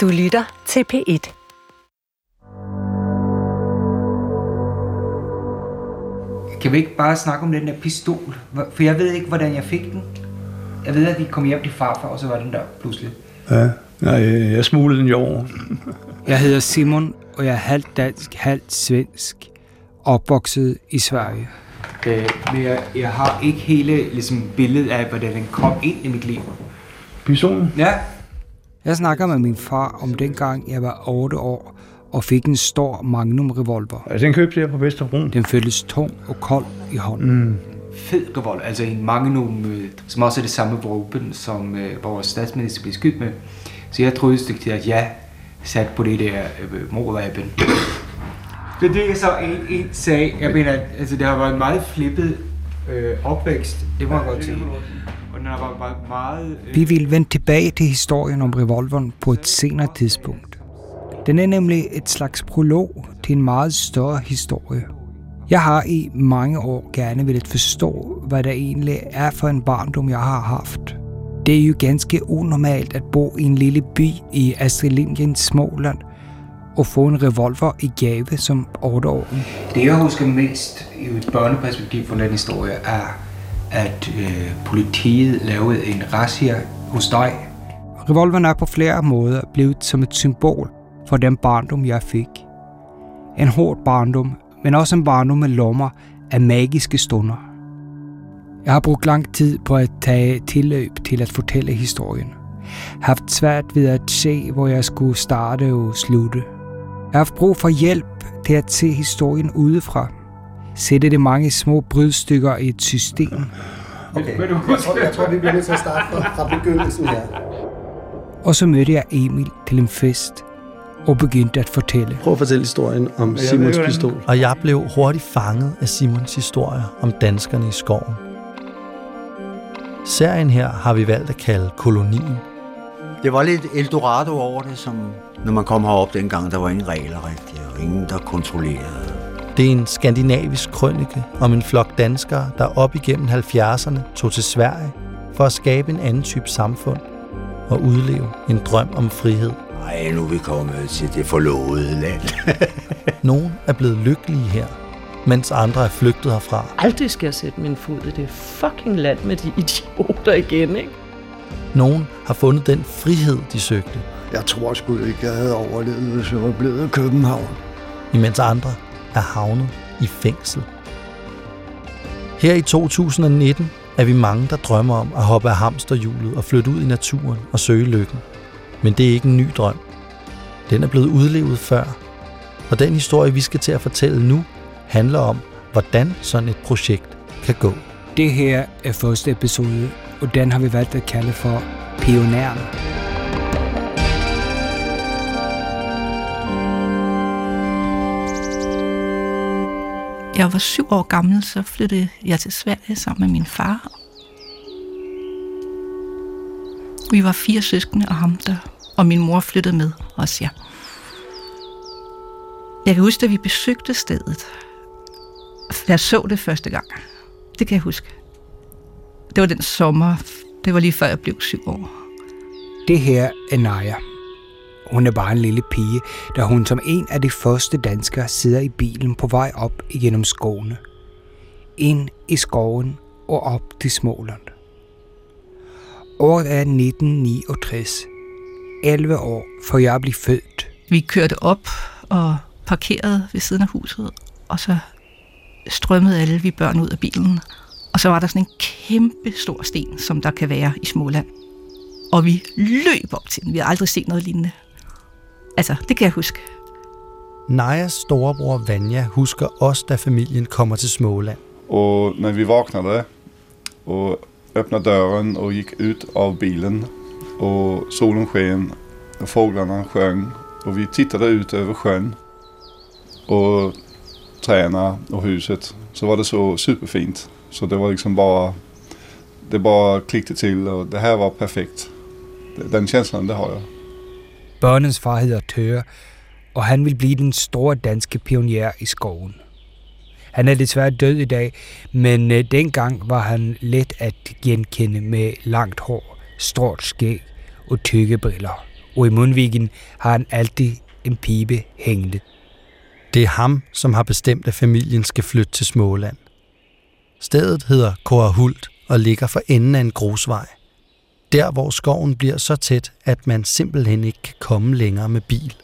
Du lytter til P1. Kan vi ikke bare snakke om den der pistol? For jeg ved ikke, hvordan jeg fik den. Jeg ved, at vi kom hjem til farfar, og så var den der pludselig. Ja, nej, jeg smuglede den i år. Jeg hedder Simon, og jeg er halvt dansk, halvt svensk. Opvokset i Sverige. Øh, men jeg, jeg har ikke hele ligesom, billedet af, hvordan den kom ind i mit liv. Pistolen? Ja. Jeg snakker med min far om dengang, jeg var 8 år og fik en stor Magnum revolver. Ja, den købte jeg på Vesterbro. Den føltes tung og kold i hånden. Mm. Fed revolver, altså en Magnum, øh, som også er det samme våben, som øh, vores statsminister blev skudt med. Så jeg troede et stykke til, at jeg satte på det der øh, morvaben. Det er så en, en sag, jeg mener, altså det har været en meget flippet øh, opvækst, det må jeg godt sige. Og den har været meget... Øh... Vi vil vende tilbage til historien om revolveren på et senere tidspunkt. Den er nemlig et slags prolog til en meget større historie. Jeg har i mange år gerne ville forstå, hvad der egentlig er for en barndom, jeg har haft. Det er jo ganske unormalt at bo i en lille by i Astrid Lindgrens Småland og få en revolver i gave som 8-årig. Det jeg husker mest i et børneperspektiv fra den historie er, at øh, politiet lavede en razzia hos dig. Revolveren er på flere måder blevet som et symbol for den barndom, jeg fik. En hård barndom, men også en barndom med lommer af magiske stunder. Jeg har brugt lang tid på at tage tilløb til at fortælle historien. Haft svært ved at se, hvor jeg skulle starte og slutte. Jeg har haft brug for hjælp til at se historien udefra. Sætte det mange små brydstykker i et system. Okay, jeg tror, jeg tror vi bliver nødt til at starte fra, fra begyndelsen her. Og så mødte jeg Emil til en fest og begyndte at fortælle. Prøv at fortælle historien om Simons pistol. Og jeg blev hurtigt fanget af Simons historier om danskerne i skoven. Serien her har vi valgt at kalde Kolonien. Det var lidt Eldorado over det, som når man kom herop dengang, der var ingen regler rigtigt, og ingen, der kontrollerede. Det er en skandinavisk krønike om en flok danskere, der op igennem 70'erne tog til Sverige for at skabe en anden type samfund og udleve en drøm om frihed. Ej, nu er vi kommet til det forlovede land. Nogle er blevet lykkelige her, mens andre er flygtet herfra. Aldrig skal jeg sætte min fod i det fucking land med de idioter igen, ikke? Nogle har fundet den frihed, de søgte. Jeg tror sgu ikke, jeg havde overlevet, hvis jeg var blevet i København. Imens andre er havnet i fængsel. Her i 2019 er vi mange, der drømmer om at hoppe af hamsterhjulet og flytte ud i naturen og søge lykken. Men det er ikke en ny drøm. Den er blevet udlevet før. Og den historie, vi skal til at fortælle nu, handler om, hvordan sådan et projekt kan gå. Det her er første episode, og den har vi valgt at kalde for Pioneren. Jeg var syv år gammel, så flyttede jeg til Sverige sammen med min far. Vi var fire søskende og ham der, og min mor flyttede med os, ja. Jeg kan huske, at vi besøgte stedet. Jeg så det første gang. Det kan jeg huske. Det var den sommer. Det var lige før jeg blev syv år. Det her er Naja. Hun er bare en lille pige, da hun som en af de første danskere sidder i bilen på vej op igennem skovene. Ind i skoven og op til Småland. Året er 1969. 11 år før jeg blev født. Vi kørte op og parkerede ved siden af huset, og så strømmede alle vi børn ud af bilen. Og så var der sådan en kæmpe stor sten, som der kan være i Småland. Og vi løb op til den. Vi har aldrig set noget lignende. Altså, det kan jeg huske. Najas storebror Vanja husker også, da familien kommer til Småland. Och när vi vaknade och öppnade dörren och gick ut av bilen och solen sken och fåglarna sjöng och vi tittade ut över sjön och träna och huset så var det så superfint. Så det var liksom bara, det bara klickade till och det här var perfekt. Den känslan, det har jag. Børnens far hedder Tøre, og han vil blive den store danske pioner i skoven. Han er desværre død i dag, men øh, dengang var han let at genkende med langt hår, stort skæg og tykke briller og i mundvigen har han altid en pibe hængende. Det er ham, som har bestemt, at familien skal flytte til Småland. Stedet hedder Korahult og ligger for enden af en grusvej. Der, hvor skoven bliver så tæt, at man simpelthen ikke kan komme længere med bil.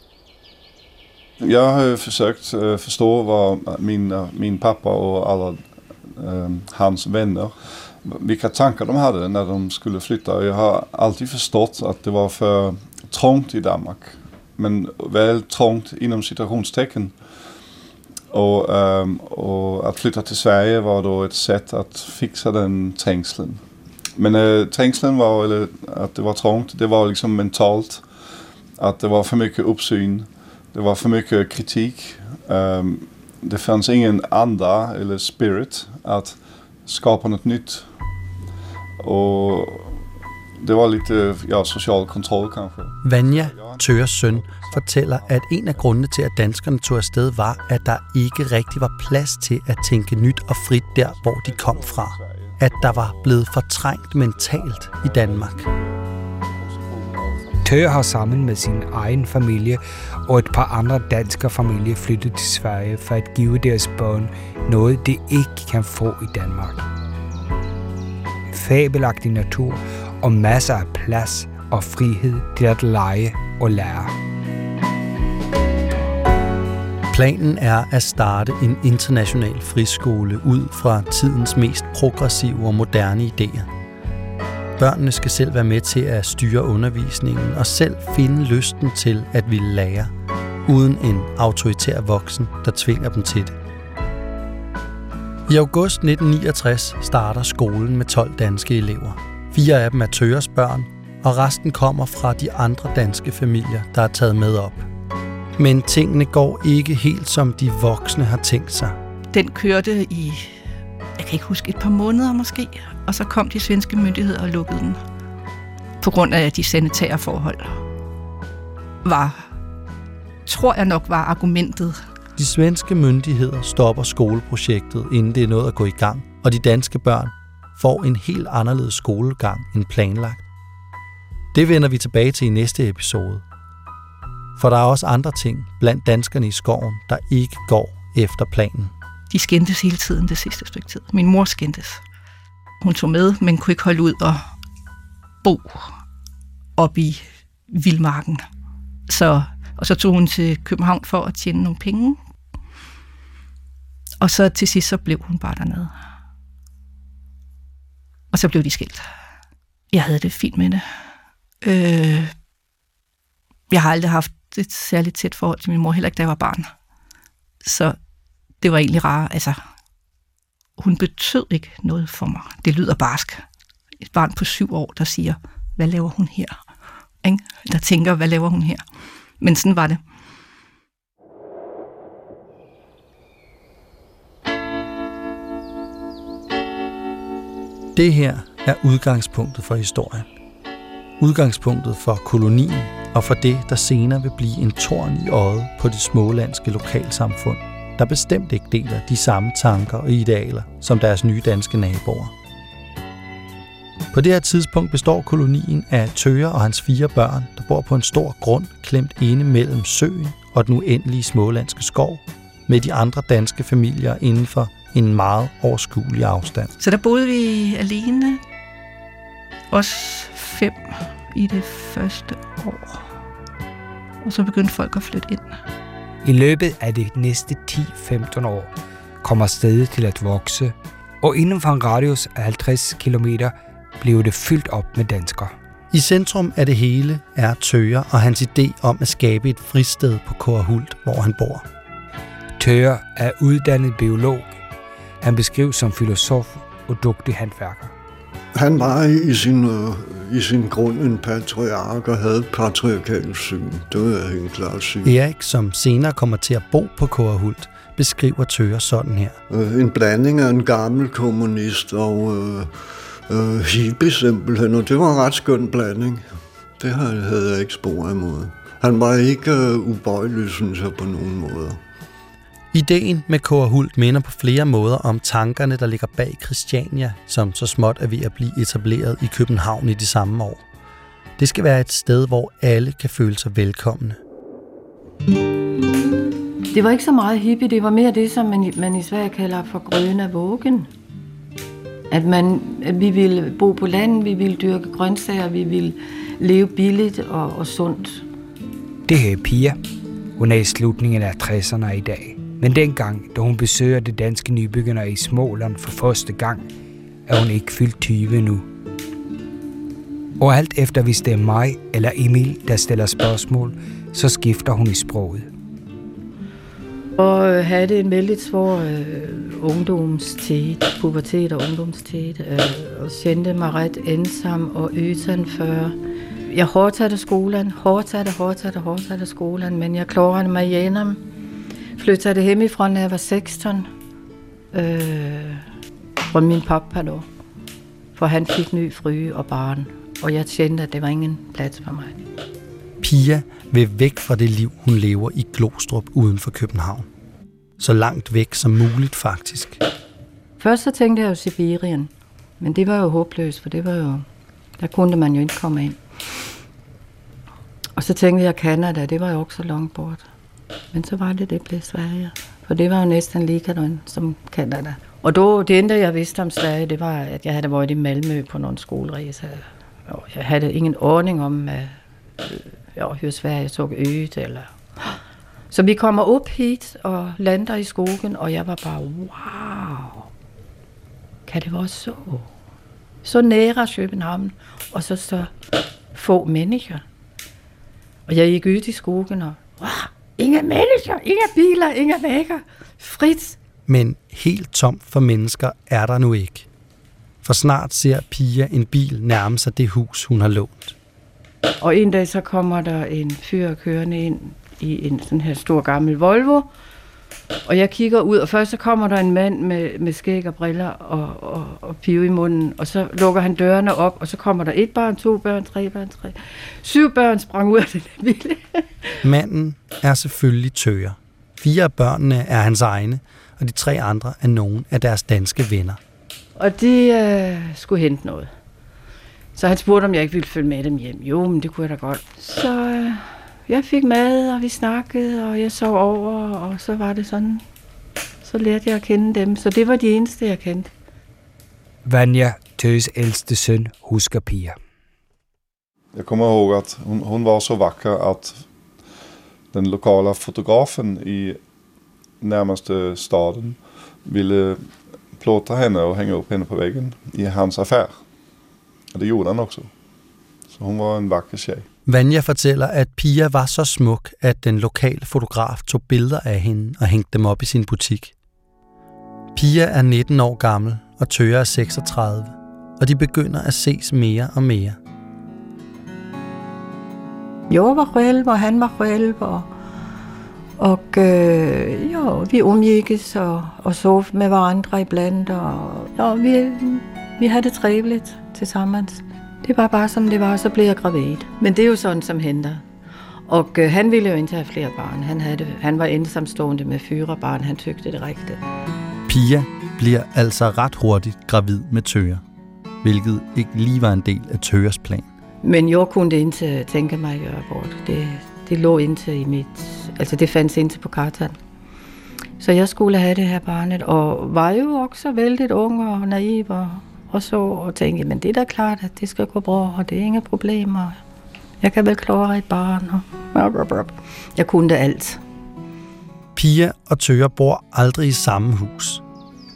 Jeg har försökt øh, förstå vad min, øh, min pappa och alla øh, hans vänner, vilka tankar de hade när de skulle flytta. Jag har alltid förstått att det var för trångt i Danmark. Men väl trångt inom citationstecken. Och, øh, um, och att flytta till Sverige var då ett sätt att fixa den trängseln. Men eh, uh, trängslen var, eller att det var trångt, det var liksom mentalt. Att det var för mycket uppsyn. Det var för mycket kritik. Um, det fanns ingen anda eller spirit att skapa något nytt. Och det var lite ja, social kontrol kanske. Vanja, Tøres søn, fortæller, at en af grundene til, at danskerne tog afsted, var, at der ikke rigtig var plads til at tænke nyt og frit der, hvor de kom fra. At der var blevet fortrængt mentalt i Danmark. Tør har sammen med sin egen familie og et par andre danske familier flyttet til Sverige for at give deres børn noget, de ikke kan få i Danmark. Fabelagtig natur og masser af plads og frihed til at lege og lære. Planen er at starte en international friskole ud fra tidens mest progressive og moderne idéer. Børnene skal selv være med til at styre undervisningen og selv finde lysten til at ville lære, uden en autoritær voksen, der tvinger dem til det. I august 1969 starter skolen med 12 danske elever. Fire af dem er Tøres børn, og resten kommer fra de andre danske familier, der er taget med op. Men tingene går ikke helt som de voksne har tænkt sig. Den kørte i, jeg kan ikke huske, et par måneder måske, og så kom de svenske myndigheder og lukkede den. På grund af de sanitære forhold. Var, tror jeg nok var argumentet. De svenske myndigheder stopper skoleprojektet, inden det er nået at gå i gang, og de danske børn får en helt anderledes skolegang end planlagt. Det vender vi tilbage til i næste episode. For der er også andre ting blandt danskerne i skoven, der ikke går efter planen. De skændtes hele tiden det sidste stykke tid. Min mor skændtes. Hun tog med, men kunne ikke holde ud og bo op i vildmarken. Så, og så tog hun til København for at tjene nogle penge. Og så til sidst så blev hun bare dernede. Og så blev de skilt. Jeg havde det fint med det. Øh, jeg har aldrig haft et særligt tæt forhold til min mor, heller ikke da jeg var barn. Så det var egentlig rart. Altså, hun betød ikke noget for mig. Det lyder barsk. Et barn på syv år, der siger, hvad laver hun her? Ikke? Der tænker, hvad laver hun her? Men sådan var det. Det her er udgangspunktet for historien. Udgangspunktet for kolonien og for det, der senere vil blive en torn i øjet på det smålandske lokalsamfund, der bestemt ikke deler de samme tanker og idealer som deres nye danske naboer. På det her tidspunkt består kolonien af Tøger og hans fire børn, der bor på en stor grund klemt inde mellem søen og den uendelige smålandske skov, med de andre danske familier inden for en meget overskuelig afstand. Så der boede vi alene, os fem i det første år. Og så begyndte folk at flytte ind. I løbet af de næste 10-15 år kommer stedet til at vokse, og inden for en radius af 50 km blev det fyldt op med danskere. I centrum af det hele er Tøger og hans idé om at skabe et fristed på Korahult, hvor han bor. Tøger er uddannet biolog. Han beskrives som filosof og dygtig håndværker. Han var i sin, øh, i sin grund en patriark og havde et patriarkalt syn. Det vil jeg helt klart sige. Erik, som senere kommer til at bo på Korahult, beskriver Tøger sådan her. Øh, en blanding af en gammel kommunist og øh, øh, hippie simpelthen, og det var en ret skøn blanding. Det havde jeg ikke spor imod. Han var ikke øh, ubøjelig, synes jeg, på nogen måder. Ideen med Korahult minder på flere måder om tankerne, der ligger bag Christiania, som så småt er ved at blive etableret i København i de samme år. Det skal være et sted, hvor alle kan føle sig velkomne. Det var ikke så meget hippie, det var mere det, som man, man i Sverige kalder for grønne vågen. At, man, at vi ville bo på landet, vi ville dyrke grøntsager, vi ville leve billigt og, og sundt. Det her er Pia. Hun er i slutningen af 60'erne i dag. Men dengang, da hun besøger det danske nybyggerne i Småland for første gang, er hun ikke fyldt 20 nu. Og alt efter hvis det er mig eller Emil, der stiller spørgsmål, så skifter hun i sproget. Og øh, havde det en vældig svår øh, ungdomstid, pubertet og ungdomstid, øh, og kendte mig ret ensam og utanför. Jeg hårdtatte skolen, hårdtatte, hårdtatte, hårdtatte skolen, men jeg klarede mig igennem. Flyttede hjemmefra, når jeg var 16, øh, fra min pappa då. For han fik ny fryge og barn, og jeg kendte, at det var ingen plads for mig. Pia vil væk fra det liv, hun lever i Glostrup uden for København. Så langt væk som muligt faktisk. Først så tænkte jeg jo Sibirien, men det var jo håbløst, for det var jo, der kunne man jo ikke komme ind. Og så tænkte jeg Canada, det var jo også så langt bort. Men så var det, det blev Sverige. For det var jo næsten lige som Kanada. Og då, det endte, jeg vidste om Sverige, det var, at jeg havde været i Malmø på nogle skolerejser. Og jeg havde ingen ordning om, øh, øh, ja, hur Sverige så ut. Eller. Så vi kommer op hit og lander i skogen, og jeg var bare, wow, kan det være så? Så nære København, og så så få mennesker. Og jeg gik ud i skogen, og wow, ingen mennesker, ingen biler, ingen vægger, frit. Men helt tom for mennesker er der nu ikke. For snart ser Pia en bil nærme sig det hus, hun har lånt. Og en dag så kommer der en fyr kørende ind i en sådan her stor gammel Volvo. Og jeg kigger ud, og først så kommer der en mand med, med skæg og briller og, og, og pive i munden. Og så lukker han dørene op, og så kommer der et barn, to børn, tre børn, tre. Syv børn sprang ud af den bil. Manden er selvfølgelig tøger. Fire af børnene er hans egne, og de tre andre er nogen af deres danske venner. Og de øh, skulle hente noget. Så han spurgte, om jeg ikke ville følge med dem hjem. Jo, men det kunne jeg da godt. Så øh, jeg fik mad, og vi snakkede, og jeg sov over, og så var det sådan. Så lærte jeg at kende dem. Så det var de eneste, jeg kendte. Vanja, Tøs ældste søn, husker Pia. Jag kommer ihåg att hon, hon var så vacker att den lokala fotografen i närmaste staden ville plåta henne och hänga upp henne på väggen i hans affär. Og det gjorde han også. Så hun var en vakker tjej. Vanja fortæller, at Pia var så smuk, at den lokale fotograf tog billeder af hende og hængte dem op i sin butik. Pia er 19 år gammel, og Tøger er 36, og de begynder at ses mere og mere. Jeg var selv, og han var selv, og, og øh, jo, vi umgikkes og, og sov med hverandre iblandt, og jo, vi, vi havde det trevligt sammen. Det var bare som det var, så blev jeg gravid. Men det er jo sådan, som henter. Og øh, han ville jo ikke have flere barn. Han, havde, han var ensamstående med fyre barn. Han tykte det rigtigt. Pia bliver altså ret hurtigt gravid med Tøger, hvilket ikke lige var en del af Tøgers plan. Men jeg kunne ikke tænke mig at gøre abort. Det, det lå indtil i mit... Altså det fandt indtil på kartan. Så jeg skulle have det her barnet, og var jo også vældig ung og naiv og og så og tænkte, men det er da klart, at det skal gå bra, og det er ingen problemer. Jeg kan vel klare et barn. Og... Jeg kunne det alt. Pia og Tøger bor aldrig i samme hus.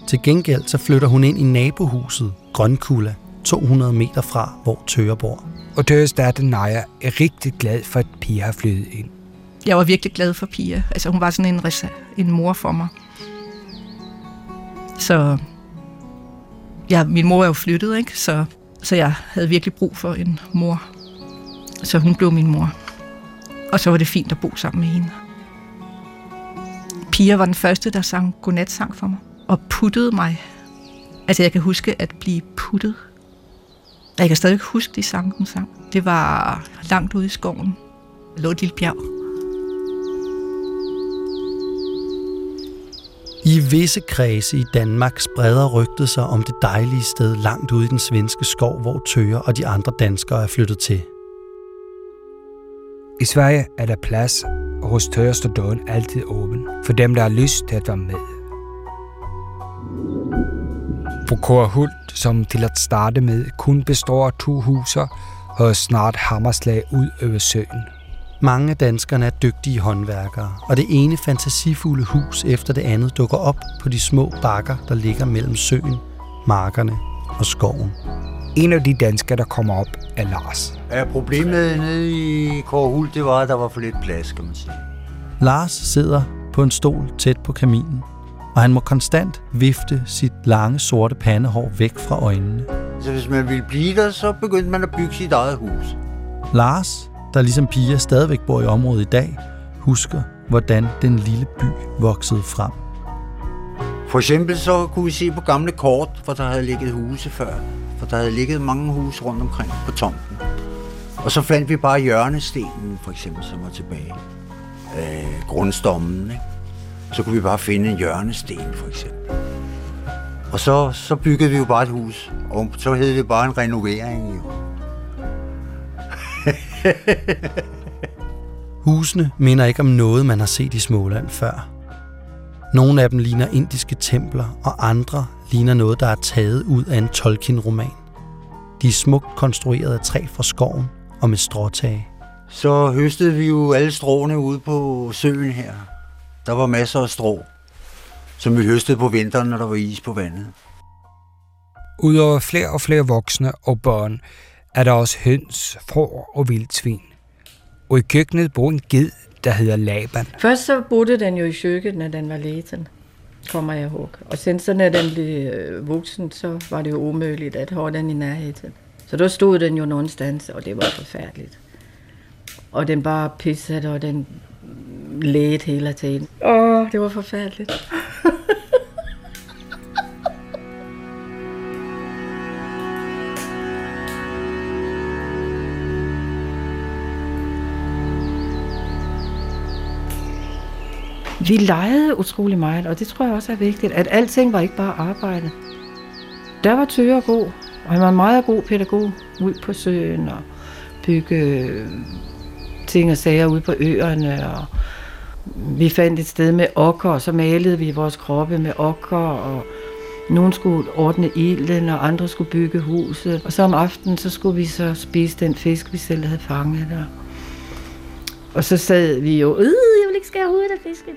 Til gengæld så flytter hun ind i nabohuset Grønkulla, 200 meter fra, hvor Tøger bor. Og Tøgers datter Naja er rigtig glad for, at Pia har flyttet ind. Jeg var virkelig glad for Pia. Altså, hun var sådan en, en mor for mig. Så ja, min mor er jo flyttet, ikke? Så, så jeg havde virkelig brug for en mor. Så hun blev min mor. Og så var det fint at bo sammen med hende. Pia var den første, der sang godnatsang for mig. Og puttede mig. Altså, jeg kan huske at blive puttet. Jeg kan stadig huske de sange, hun sang. Det var langt ude i skoven. Der lå et lille bjerg. I visse kredse i Danmark spreder rygtet sig om det dejlige sted langt ude i den svenske skov, hvor Tøger og de andre danskere er flyttet til. I Sverige er der plads, og hos Tøger står døren altid åben for dem, der har lyst til at være med. På Kåre Hult, som til at starte med kun består af to huser, har snart hammerslag ud over søen. Mange af danskerne er dygtige håndværkere, og det ene fantasifulde hus efter det andet dukker op på de små bakker, der ligger mellem søen, markerne og skoven. En af de danskere, der kommer op, er Lars. Ja, problemet nede i Kårhul, det var, at der var for lidt plads, kan man sige. Lars sidder på en stol tæt på kaminen, og han må konstant vifte sit lange sorte pandehår væk fra øjnene. Så hvis man ville blive der, så begyndte man at bygge sit eget hus. Lars, der ligesom Pia stadigvæk bor i området i dag, husker, hvordan den lille by voksede frem. For eksempel så kunne vi se på gamle kort, hvor der havde ligget huse før. For der havde ligget mange huse rundt omkring på tomten. Og så fandt vi bare hjørnestenen, for eksempel, som var tilbage. Øh, grundstommen, ikke? Så kunne vi bare finde en hjørnesten, for eksempel. Og så, så byggede vi jo bare et hus. Og så hed det bare en renovering, jo. Husene minder ikke om noget, man har set i Småland før. Nogle af dem ligner indiske templer, og andre ligner noget, der er taget ud af en Tolkien-roman. De er smukt konstrueret af træ fra skoven og med stråtage. Så høstede vi jo alle stråene ude på søen her. Der var masser af strå, som vi høstede på vinteren, når der var is på vandet. Udover flere og flere voksne og børn, er der også høns, får og vildsvin. Og i køkkenet bor en ged, der hedder Laban. Først så boede den jo i køkkenet, når den var liten, kommer jeg ihåg. Og sen så når den blev øh, voksen, så var det jo umuligt at have den i nærheden. Så der stod den jo nogenstans, og det var forfærdeligt. Og den bare pissede, og den lægede hele tiden. Åh, det var forfærdeligt. Vi legede utrolig meget, og det tror jeg også er vigtigt, at alting var ikke bare arbejde. Der var Tøger god, og han var en meget god pædagog ud på søen og bygge øh, ting og sager ude på øerne. Og vi fandt et sted med okker, og så malede vi vores kroppe med okker, og nogen skulle ordne ilden, og andre skulle bygge huset. Og så om aftenen, så skulle vi så spise den fisk, vi selv havde fanget der. Og så sad vi jo, øh, jeg vil ikke skære hovedet af fisken.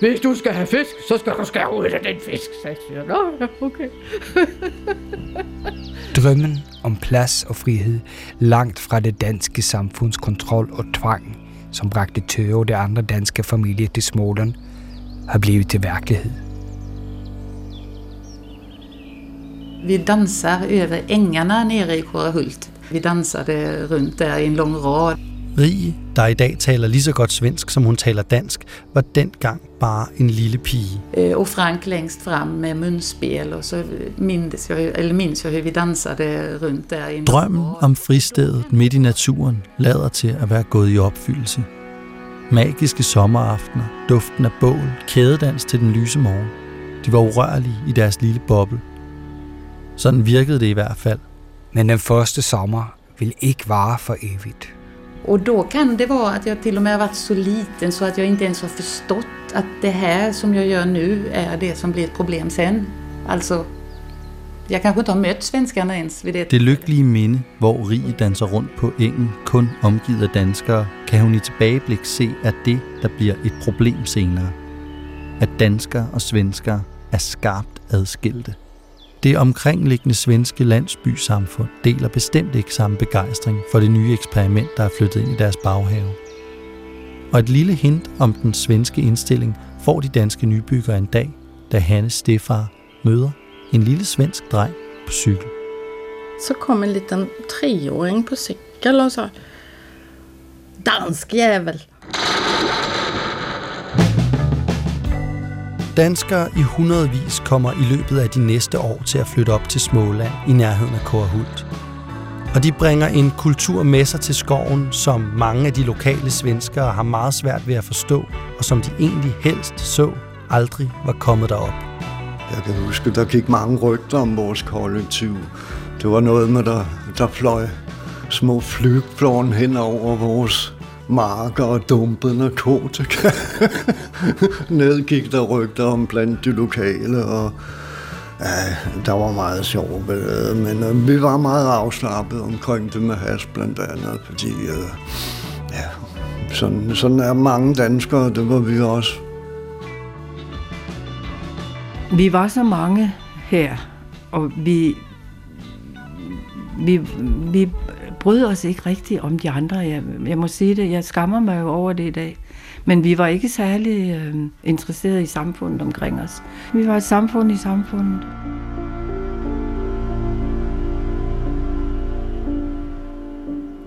Hvis du skal have fisk, så skal du skære hovedet af den fisk, sagde jeg. Nå, ja, okay. Drømmen om plads og frihed langt fra det danske samfunds kontrol og tvang, som bragte Tøge og de andre danske familier til Småland, har blevet til virkelighed. Vi danser over engene nede i Kårehult. Vi dansede rundt der i en lang rad. Rie, der i dag taler lige så godt svensk, som hun taler dansk, var dengang bare en lille pige. Øh, og Frank længst frem med mundspil, og så mindes jeg, eller mindes jeg, vi dansede rundt der. I en Drømmen om fristedet midt i naturen lader til at være gået i opfyldelse. Magiske sommeraftener, duften af bål, kædedans til den lyse morgen. De var urørlige i deres lille boble. Sådan virkede det i hvert fald. Men den første sommer vil ikke vare for evigt. Och då kan det vara att jag till och med har varit så liten så att jag inte ens har förstått att det här som jag gör nu är det som blir ett problem sen. Alltså, jag kanske inte har mødt svenskarna ens ved det. Det lykkelige minde, hvor Rie danser rundt på engen, kun omgivet af danskere, kan hun i tilbageblik se, at det, der bliver et problem senere. At danskere og svenskere er skarpt adskilte. Det omkringliggende svenske landsbysamfund deler bestemt ikke samme begejstring for det nye eksperiment, der er flyttet ind i deres baghave. Og et lille hint om den svenske indstilling får de danske nybyggere en dag, da Hannes stefar møder en lille svensk dreng på cykel. Så kom en liten treåring på cykel og så Dansk jævel! Danskere i hundredvis kommer i løbet af de næste år til at flytte op til Småland i nærheden af Kårhult. Og de bringer en kultur med sig til skoven, som mange af de lokale svenskere har meget svært ved at forstå, og som de egentlig helst så aldrig var kommet derop. Jeg kan huske, der gik mange rygter om vores kollektiv. Det var noget med, der, der fløj små flygplan hen over vores, marker og dumpet narkotika. Ned gik der rygter om blandt de lokale, og ja, der var meget sjov ballade, men øh, vi var meget afslappet omkring det med has blandt andet, fordi øh, ja, sådan, sådan er mange danskere, det var vi også. Vi var så mange her, og vi, vi, vi brød os ikke rigtigt om de andre. Jeg, jeg må sige det, jeg skammer mig jo over det i dag. Men vi var ikke særlig øh, interesserede i samfundet omkring os. Vi var et samfund i samfundet.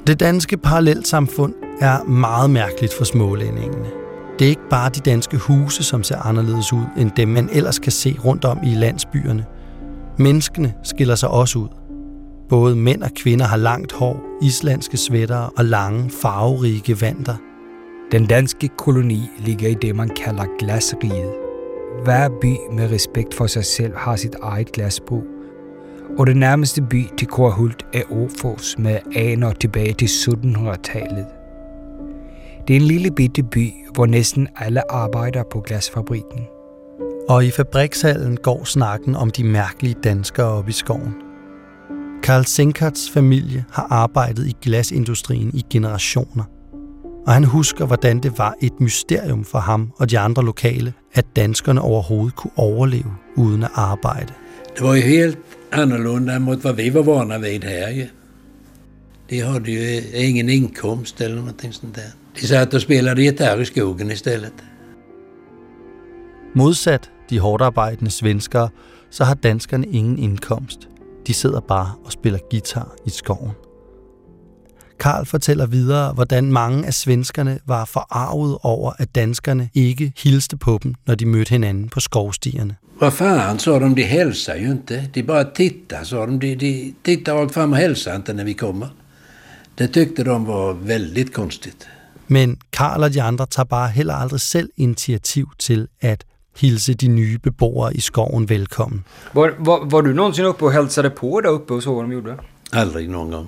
Det danske parallelsamfund er meget mærkeligt for smålændingene. Det er ikke bare de danske huse, som ser anderledes ud end dem, man ellers kan se rundt om i landsbyerne. Menneskene skiller sig også ud. Både mænd og kvinder har langt hår, islandske svætter og lange, farverige vanter. Den danske koloni ligger i det, man kalder glasriget. Hver by med respekt for sig selv har sit eget glasbrug. Og det nærmeste by til Korhult er Åfors med aner tilbage til 1700-tallet. Det er en lille bitte by, hvor næsten alle arbejder på glasfabrikken. Og i fabrikshallen går snakken om de mærkelige danskere op i skoven. Karl Senkerts familie har arbejdet i glasindustrien i generationer. Og han husker, hvordan det var et mysterium for ham og de andre lokale, at danskerne overhovedet kunne overleve uden at arbejde. Det var ju helt annorlunda mot vad vi var vana vid här ju. De hade ju ingen inkomst eller någonting sånt där. De satt och spelade gitarr i skogen istället. Modsat de hårdt arbejdende svenskere, så har danskerne ingen indkomst. De sidder bare og spiller guitar i skoven. Karl fortæller videre, hvordan mange af svenskerne var forarvet over, at danskerne ikke hilste på dem, når de mødte hinanden på skovstierne. Vad fan, sa de, de hälsar ju inte. De bara tittar, sa de. De, de tittar rakt fram och hälsar inte när vi kommer. Det tyckte de var väldigt konstigt. Men Karl og de andre tager bare heller aldrig selv initiativ til at hilse de nye beboere i skoven velkommen. Var, var, var du någonsin uppe och hälsade på där uppe och så vad de gjorde? Aldrig någon gång.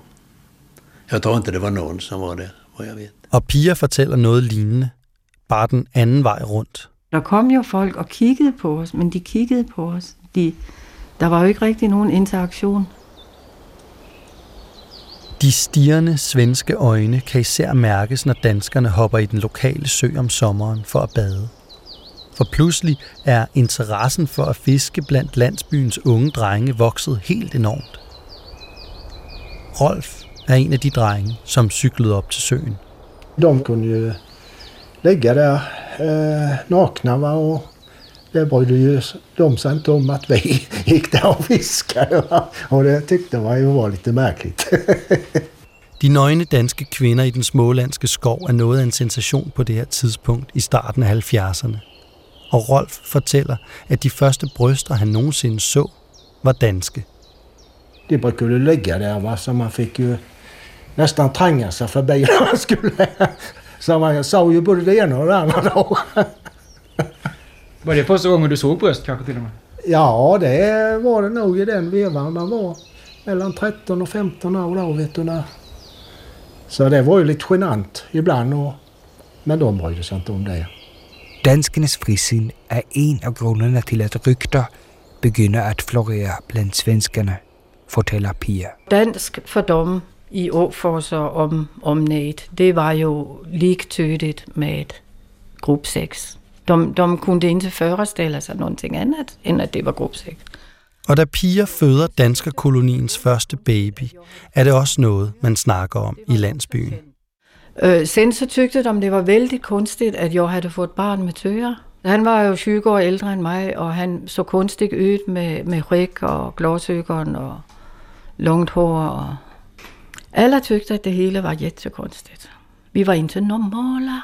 Jag tror inte det var någon som var där, vad jag vet. Og Pia fortæller noget lignende, bare den anden vej rundt. Der kom jo folk og kiggede på os, men de kiggede på os. De, der var jo ikke rigtig nogen interaktion. De stirrende svenske øjne kan især mærkes, når danskerne hopper i den lokale sø om sommeren for at bade. For pludselig er interessen for at fiske blandt landsbyens unge drenge vokset helt enormt. Rolf er en af de drenge, som cyklede op til søen. De kunde ju ligga där eh, nakna va? och det brydde ju de sig inte om att vi gick där och fiskade. Och det tyckte man ju var lite märkligt. De nøgne danske kvinder i den smålandske skov er noget af en sensation på det her tidspunkt i starten af 70'erne. Og Rolf fortæller, at de første bryster, han nogensinde så, var danske. De brukade ju ligga där va? så man fick ju nästan tränga sig förbi när man skulle. Så man sa ju både det ena och det då. Var det första gången du såg bröst kanske till och med? Ja, det var det nog i den vevan. Man var mellan 13 och 15 år då, vet du. När. Så det var ju lite genant ibland. Och, men de brydde sig inte om det. Danskernes frisind er en af grundene til, at rygter begynder at florere blandt svenskerne, fortæller Pia. Dansk fordom i Åfors og om, omnat, det var jo liktydigt med et grupp 6. De, de kunde inte föreställa sig någonting annat än att det var grupp 6. Og da piger føder danskerkoloniens første baby, er det også noget, man snakker om i landsbyen. Øh, sen tygte, tyckte det var väldigt konstigt, at jeg havde fået barn med tøger. Han var jo 20 år ældre end mig, og han så kunstigt ud med, med ryg og glåsøgon og langt hår. Og alle tyckte, at det hele var jättekonstigt. Vi var inte normala.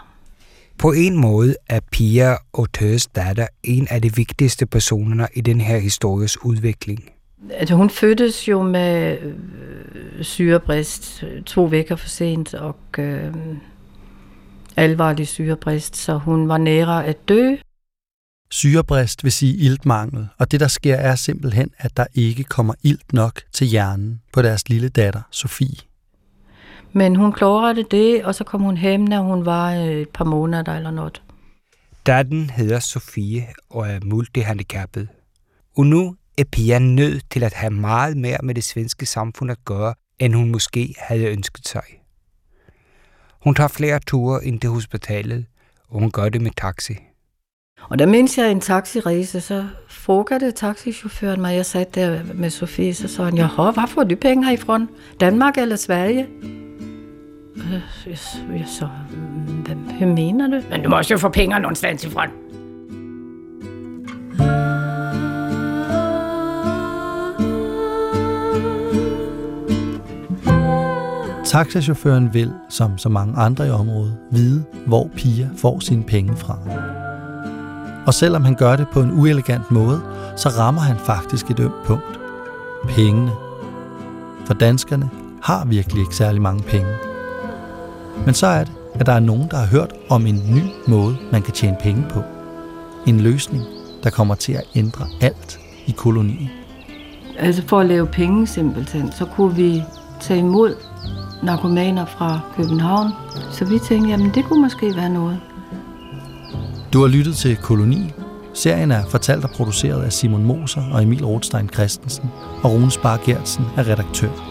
På en måde er Pia og Tøs datter en af de vigtigste personer i den her histories udvikling. Altså, hun fødtes jo med øh, syrebrist to vejer for sent, og øh, alvorlig syrebrist, så hun var nære at dø. Syrebrist vil sige iltmangel, og det der sker er simpelthen, at der ikke kommer ilt nok til hjernen på deres lille datter, Sofie. Men hun klarede det, og så kom hun hjem, når hun var øh, et par måneder eller noget. Datten hedder Sofie og er multihandicappet. Og nu er Pia nødt til at have meget mere med det svenske samfund at gøre, end hun måske havde ønsket sig. Hun tager flere ture ind til hospitalet, og hun gør det med taxi. Og der mens jeg en taxirejse, så frugade taxichaufføren mig. Jeg satte der med Sofie, så sagde han, jaha, hvor får du penge herifra? Danmark eller Sverige? Øh, Jeg, jeg så, hvad, hvad mener du? Men du må også jo få penge någonstans ifrån. Taxachaufføren vil, som så mange andre i området, vide, hvor Pia får sine penge fra. Og selvom han gør det på en uelegant måde, så rammer han faktisk et ømt punkt. Pengene. For danskerne har virkelig ikke særlig mange penge. Men så er det, at der er nogen, der har hørt om en ny måde, man kan tjene penge på. En løsning, der kommer til at ændre alt i kolonien. Altså for at lave penge simpelthen, så kunne vi tage imod narkomaner fra København. Så vi tænkte, jamen det kunne måske være noget. Du har lyttet til Koloni. Serien er fortalt og produceret af Simon Moser og Emil Rothstein Christensen, og Rune Spar Gertsen er redaktør.